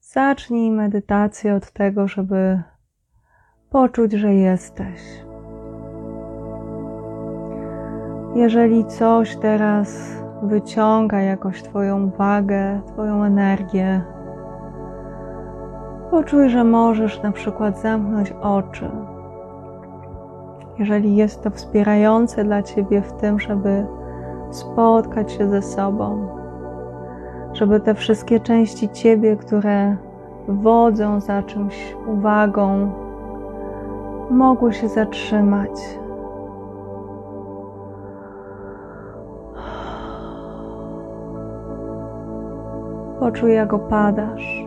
zacznij medytację od tego, żeby poczuć, że jesteś. Jeżeli coś teraz wyciąga jakoś Twoją uwagę, Twoją energię, poczuj, że możesz na przykład zamknąć oczy. Jeżeli jest to wspierające dla Ciebie w tym, żeby spotkać się ze sobą, żeby te wszystkie części Ciebie, które wodzą za czymś uwagą, mogły się zatrzymać. Poczuj, jak opadasz.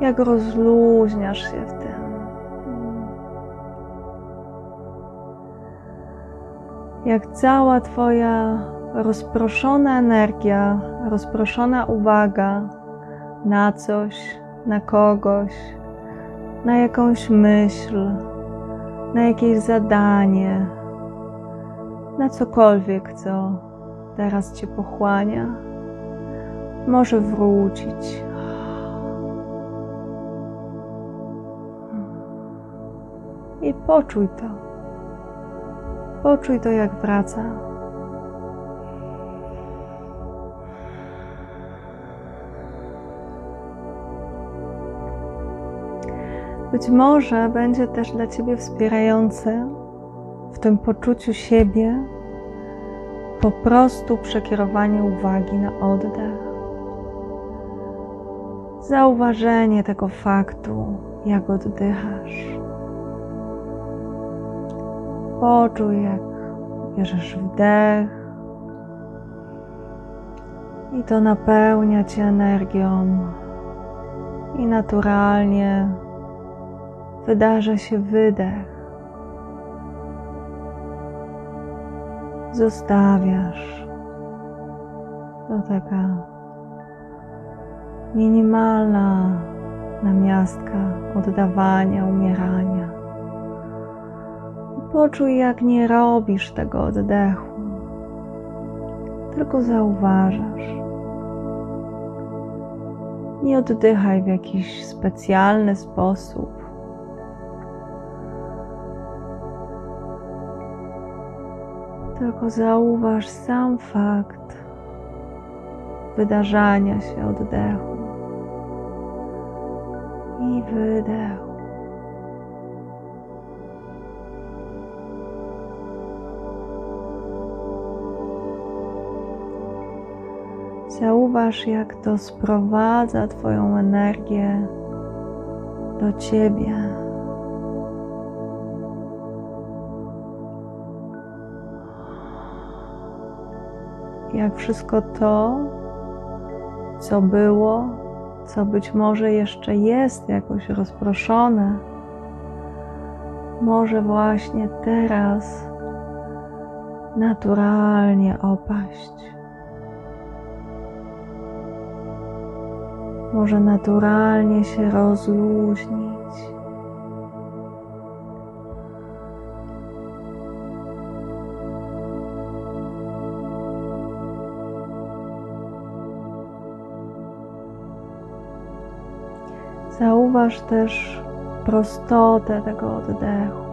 Jak rozluźniasz się w tym. Jak cała Twoja rozproszona energia, rozproszona uwaga na coś, na kogoś, na jakąś myśl, na jakieś zadanie, na cokolwiek, co teraz Cię pochłania, może wrócić. I poczuj to. Poczuj to, jak wraca. Być może będzie też dla Ciebie wspierające w tym poczuciu siebie po prostu przekierowanie uwagi na oddech. Zauważenie tego faktu, jak oddychasz. Poczuj, jak bierzesz wdech i to napełnia Cię energią i naturalnie wydarza się wydech. Zostawiasz. To taka minimalna namiastka oddawania, umierania. Poczuj, jak nie robisz tego oddechu, tylko zauważasz. Nie oddychaj w jakiś specjalny sposób. Tylko zauważ sam fakt wydarzania się oddechu i wydechu. Zauważ, jak to sprowadza Twoją energię do Ciebie. Jak wszystko to, co było, co być może jeszcze jest jakoś rozproszone, może właśnie teraz naturalnie opaść. Może naturalnie się rozluźnić. Zauważ też prostotę tego oddechu.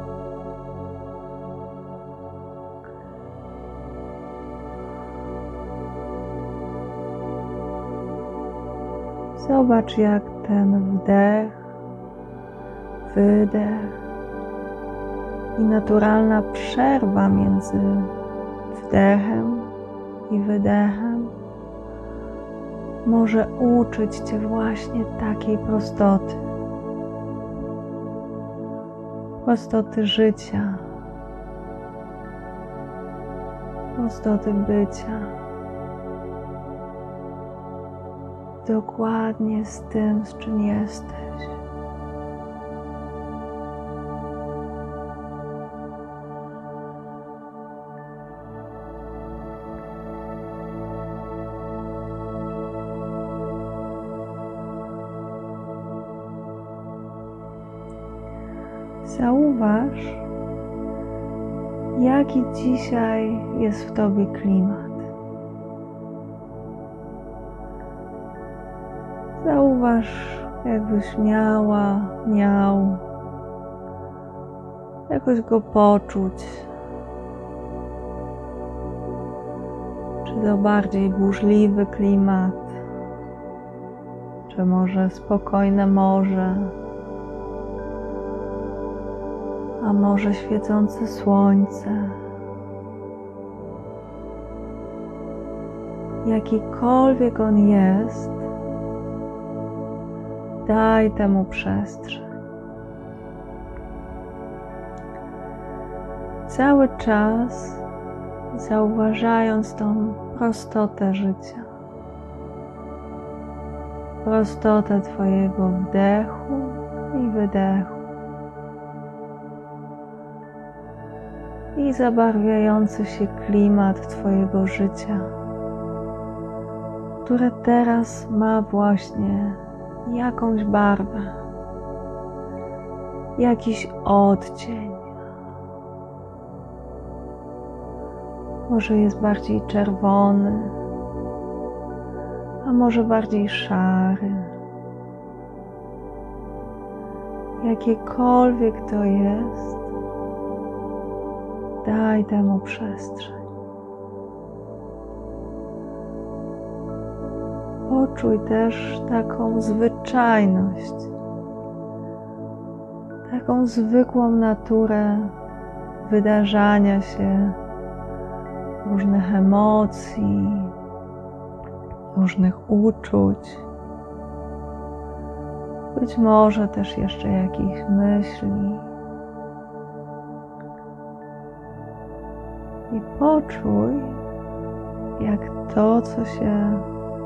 Zobacz, jak ten wdech, wydech i naturalna przerwa między wdechem i wydechem może uczyć Cię właśnie takiej prostoty. Prostoty życia, prostoty bycia. Dokładnie z tym, z czym jesteś. Zauważ, jaki dzisiaj jest w tobie klimat. Zauważ, jakbyś miała, miał jakoś go poczuć. Czy to bardziej burzliwy klimat, czy może spokojne morze, a może świecące słońce. Jakikolwiek on jest, daj temu przestrzeń. Cały czas zauważając tą prostotę życia, prostotę Twojego wdechu i wydechu. I zabarwiający się klimat Twojego życia, które teraz ma właśnie jakąś barwę, jakiś odcień. Może jest bardziej czerwony, a może bardziej szary. Jakiekolwiek to jest, daj temu przestrzeń. Poczuj też taką zwyczajność, taką zwykłą naturę wydarzania się różnych emocji, różnych uczuć, być może też jeszcze jakichś myśli. I poczuj, jak to, co się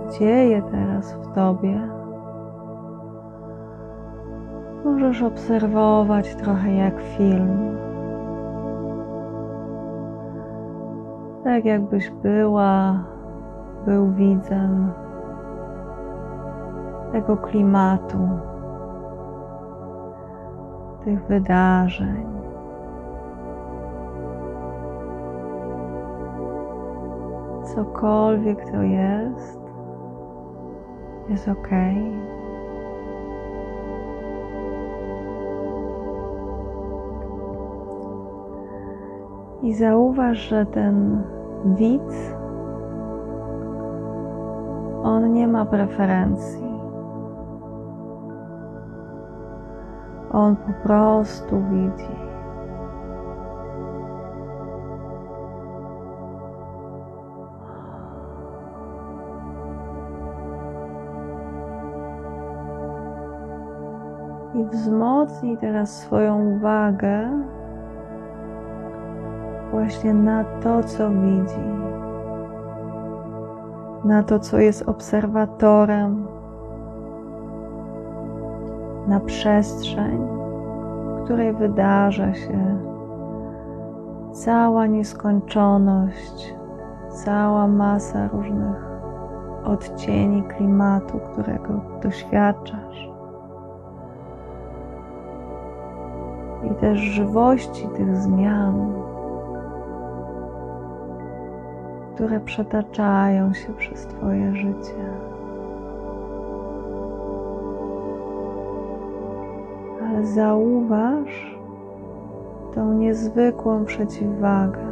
dzieje teraz w Tobie, możesz obserwować trochę jak film. tak jakbyś była, był widzem tego klimatu, tych wydarzeń. Cokolwiek to jest, jest ok. I zauważ, że ten widz, on nie ma preferencji. On po prostu widzi. Wzmocnij teraz swoją uwagę właśnie na to, co widzi, na to, co jest obserwatorem, na przestrzeń, w której wydarza się cała nieskończoność, cała masa różnych odcieni klimatu, którego doświadczasz. I też żywości tych zmian. które przetaczają się przez Twoje życie. Ale zauważ tą niezwykłą przeciwwagę.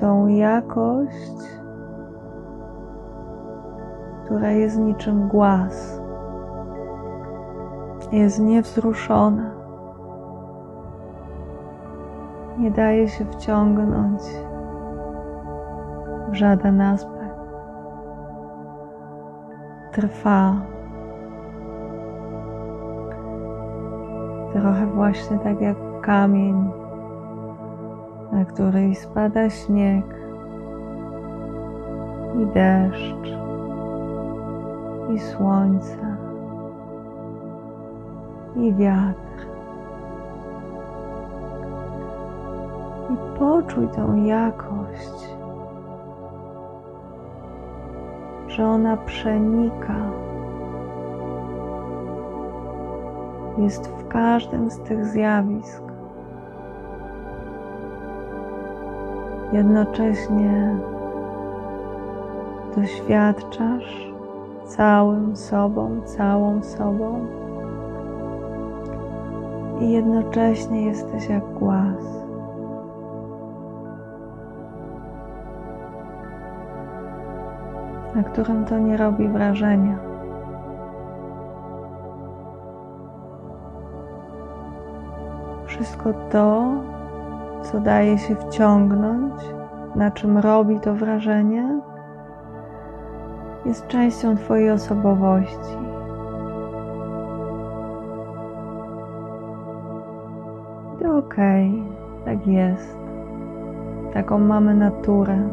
Tą jakość, która jest niczym głaz, jest niewzruszona nie daje się wciągnąć w żaden aspekt. Trwa. Trochę właśnie tak jak kamień, na który spada śnieg i deszcz i słońce i wiatr. i poczuj tą jakość, że ona przenika. Jest w każdym z tych zjawisk. Jednocześnie doświadczasz całym sobą, całą sobą i jednocześnie jesteś jak głaz. na którym to nie robi wrażenia. Wszystko to, co daje się wciągnąć, na czym robi to wrażenie, jest częścią Twojej osobowości. To okej, okay, tak jest. Taką mamy naturę.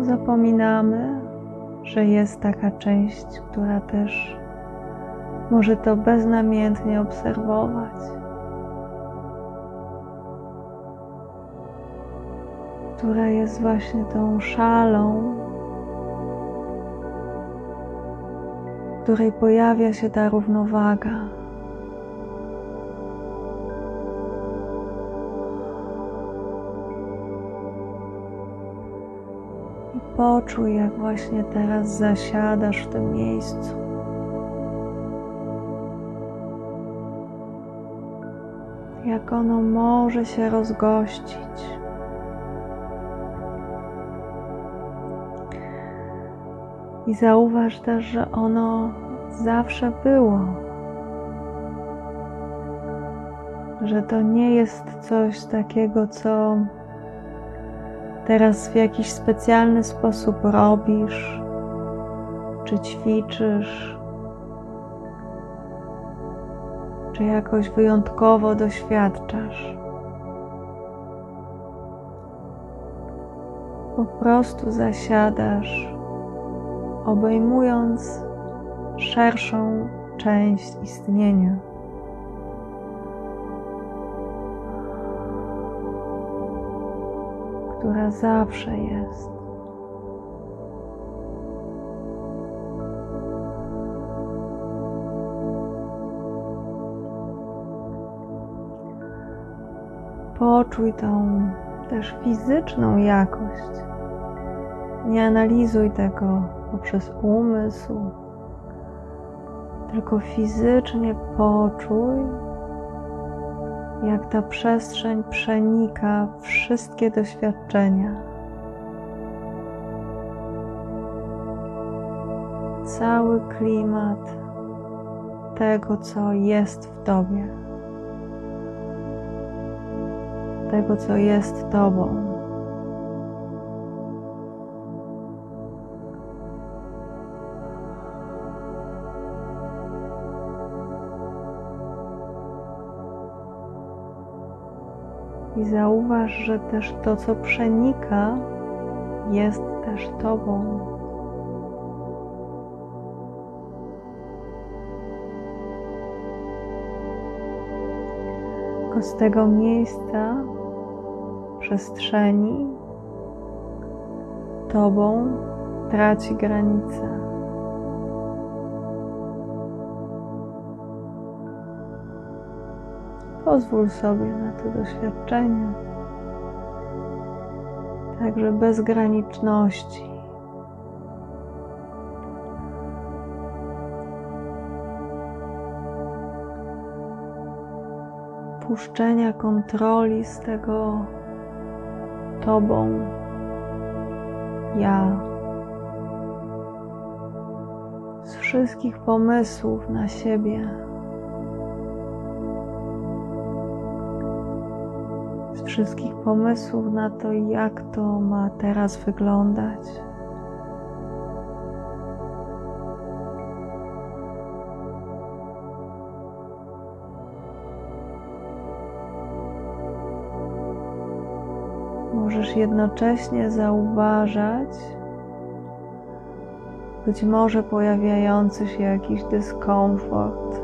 Zapominamy, że jest taka część, która też może to beznamiętnie obserwować. Która jest właśnie tą szalą, w której pojawia się ta równowaga. I poczuj, jak właśnie teraz zasiadasz w tym miejscu. jak ono może się rozgościć. I zauważ też, że ono zawsze było. Że to nie jest coś takiego, co teraz w jakiś specjalny sposób robisz, czy ćwiczysz, czy jakoś wyjątkowo doświadczasz. Po prostu zasiadasz, obejmując szerszą część istnienia. Która zawsze jest. Poczuj tą też fizyczną jakość. Nie analizuj tego poprzez umysł, tylko fizycznie poczuj, jak ta przestrzeń przenika wszystkie doświadczenia. Cały klimat tego, co jest w Tobie. tego, co jest Tobą. I zauważ, że też to, co przenika, jest też Tobą. Tylko z tego miejsca przestrzeni Tobą traci granice. Pozwól sobie na to doświadczenie, także bezgraniczności. Puszczenia kontroli z tego Tobą, ja. Z wszystkich pomysłów na siebie, wszystkich pomysłów na to, jak to ma teraz wyglądać. możesz jednocześnie zauważać być może pojawiający się jakiś dyskomfort,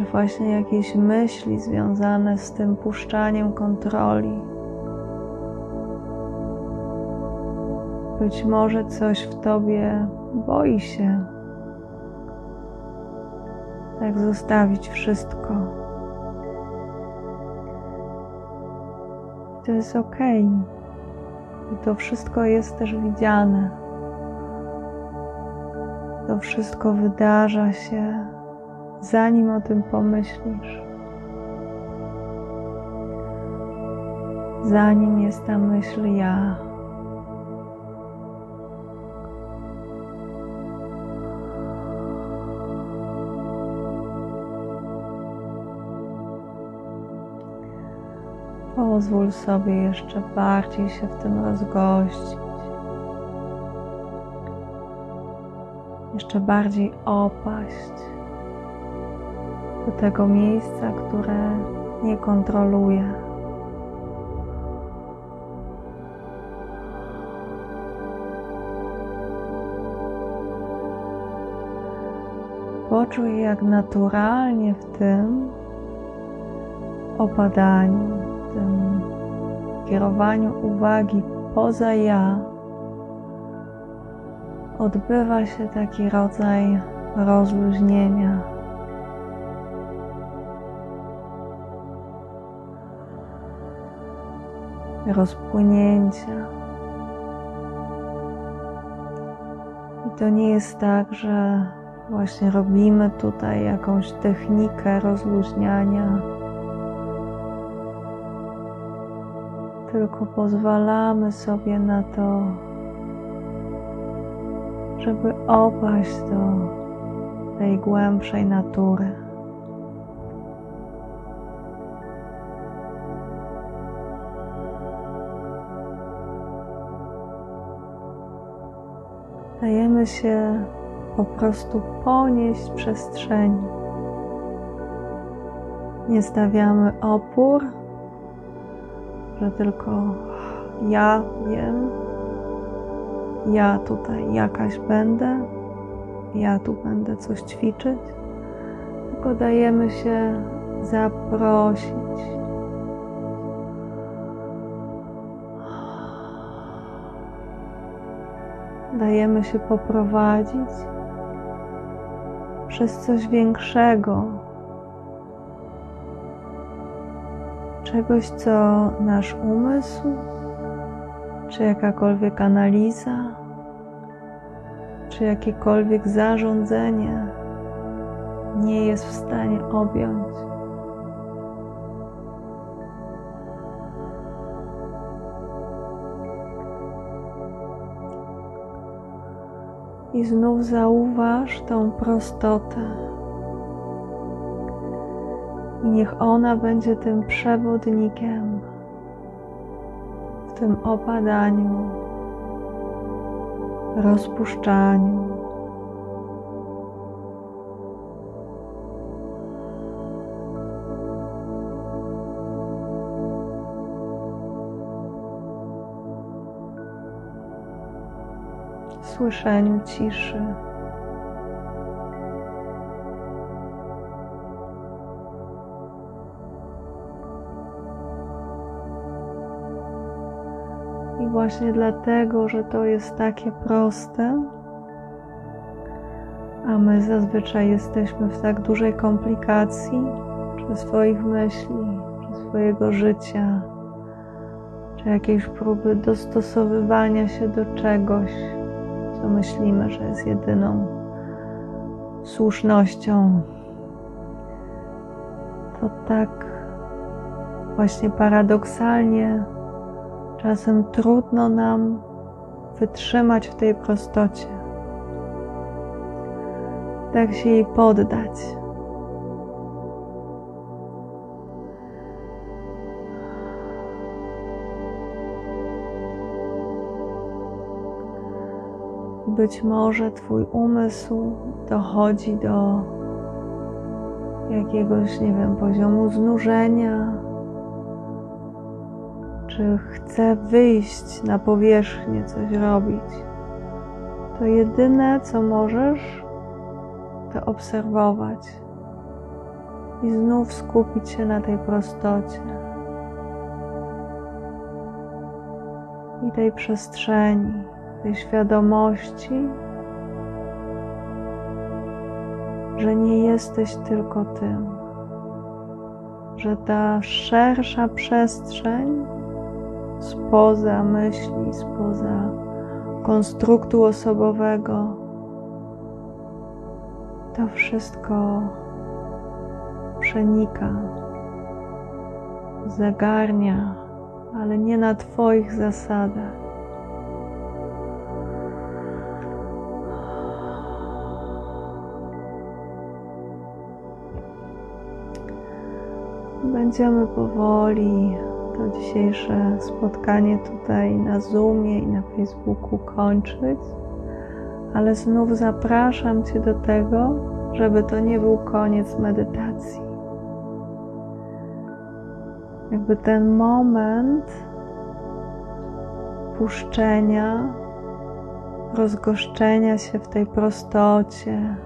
czy właśnie jakieś myśli związane z tym puszczaniem kontroli. Być może coś w tobie boi się, tak zostawić wszystko. to jest ok. I to wszystko jest też widziane. To wszystko wydarza się, zanim o tym pomyślisz. Zanim jest ta myśl ja. Pozwól sobie jeszcze bardziej się w tym rozgościć. Jeszcze bardziej opaść do tego miejsca, które nie kontroluje. Poczuj, jak naturalnie w tym opadaniu tym kierowaniu uwagi poza ja odbywa się taki rodzaj rozluźnienia. Rozpłynięcia. I to nie jest tak, że właśnie robimy tutaj jakąś technikę rozluźniania tylko pozwalamy sobie na to, żeby opaść do tej głębszej natury. Dajemy się po prostu ponieść przestrzeni. Nie stawiamy opór że tylko ja wiem, ja tutaj jakaś będę, ja tu będę coś ćwiczyć, tylko dajemy się zaprosić. Dajemy się poprowadzić przez coś większego, czegoś, co nasz umysł, czy jakakolwiek analiza, czy jakiekolwiek zarządzenie nie jest w stanie objąć. I znów zauważ tą prostotę i niech ona będzie tym przewodnikiem w tym opadaniu, rozpuszczaniu. Słyszeniu ciszy. właśnie dlatego, że to jest takie proste, a my zazwyczaj jesteśmy w tak dużej komplikacji, czy swoich myśli, czy swojego życia, czy jakiejś próby dostosowywania się do czegoś, co myślimy, że jest jedyną słusznością. To tak właśnie paradoksalnie Czasem trudno nam wytrzymać w tej prostocie, tak się jej poddać. Być może Twój umysł dochodzi do jakiegoś, nie wiem, poziomu znużenia, czy chce wyjść na powierzchnię, coś robić, to jedyne, co możesz, to obserwować i znów skupić się na tej prostocie i tej przestrzeni, tej świadomości, że nie jesteś tylko tym, że ta szersza przestrzeń spoza myśli, spoza konstruktu osobowego. To wszystko przenika, zagarnia, ale nie na Twoich zasadach. Będziemy powoli to dzisiejsze spotkanie tutaj na Zoomie i na Facebooku kończyć, ale znów zapraszam Cię do tego, żeby to nie był koniec medytacji. Jakby ten moment puszczenia, rozgoszczenia się w tej prostocie,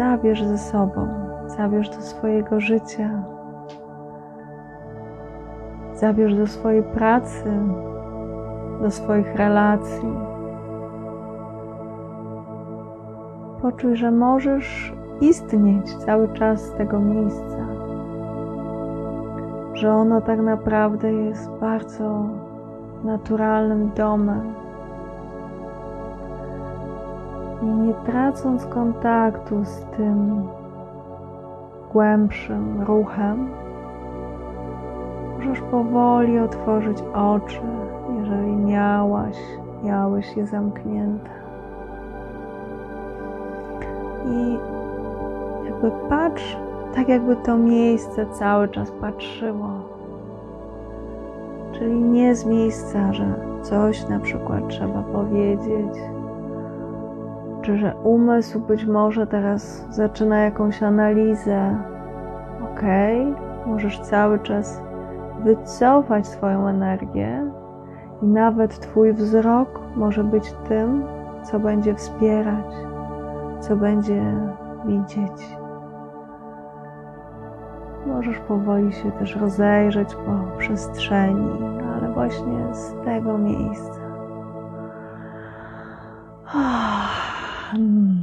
zabierz ze sobą, zabierz do swojego życia, zabierz do swojej pracy, do swoich relacji. Poczuj, że możesz istnieć cały czas z tego miejsca, że ono tak naprawdę jest bardzo naturalnym domem i nie tracąc kontaktu z tym głębszym ruchem, możesz powoli otworzyć oczy, jeżeli miałaś, miałeś je zamknięte. I jakby patrz, tak jakby to miejsce cały czas patrzyło. Czyli nie z miejsca, że coś na przykład trzeba powiedzieć, czy że umysł być może teraz zaczyna jakąś analizę. Ok, możesz cały czas wycofać swoją energię i nawet Twój wzrok może być tym, co będzie wspierać, co będzie widzieć. Możesz powoli się też rozejrzeć po przestrzeni, ale właśnie z tego miejsca. Um.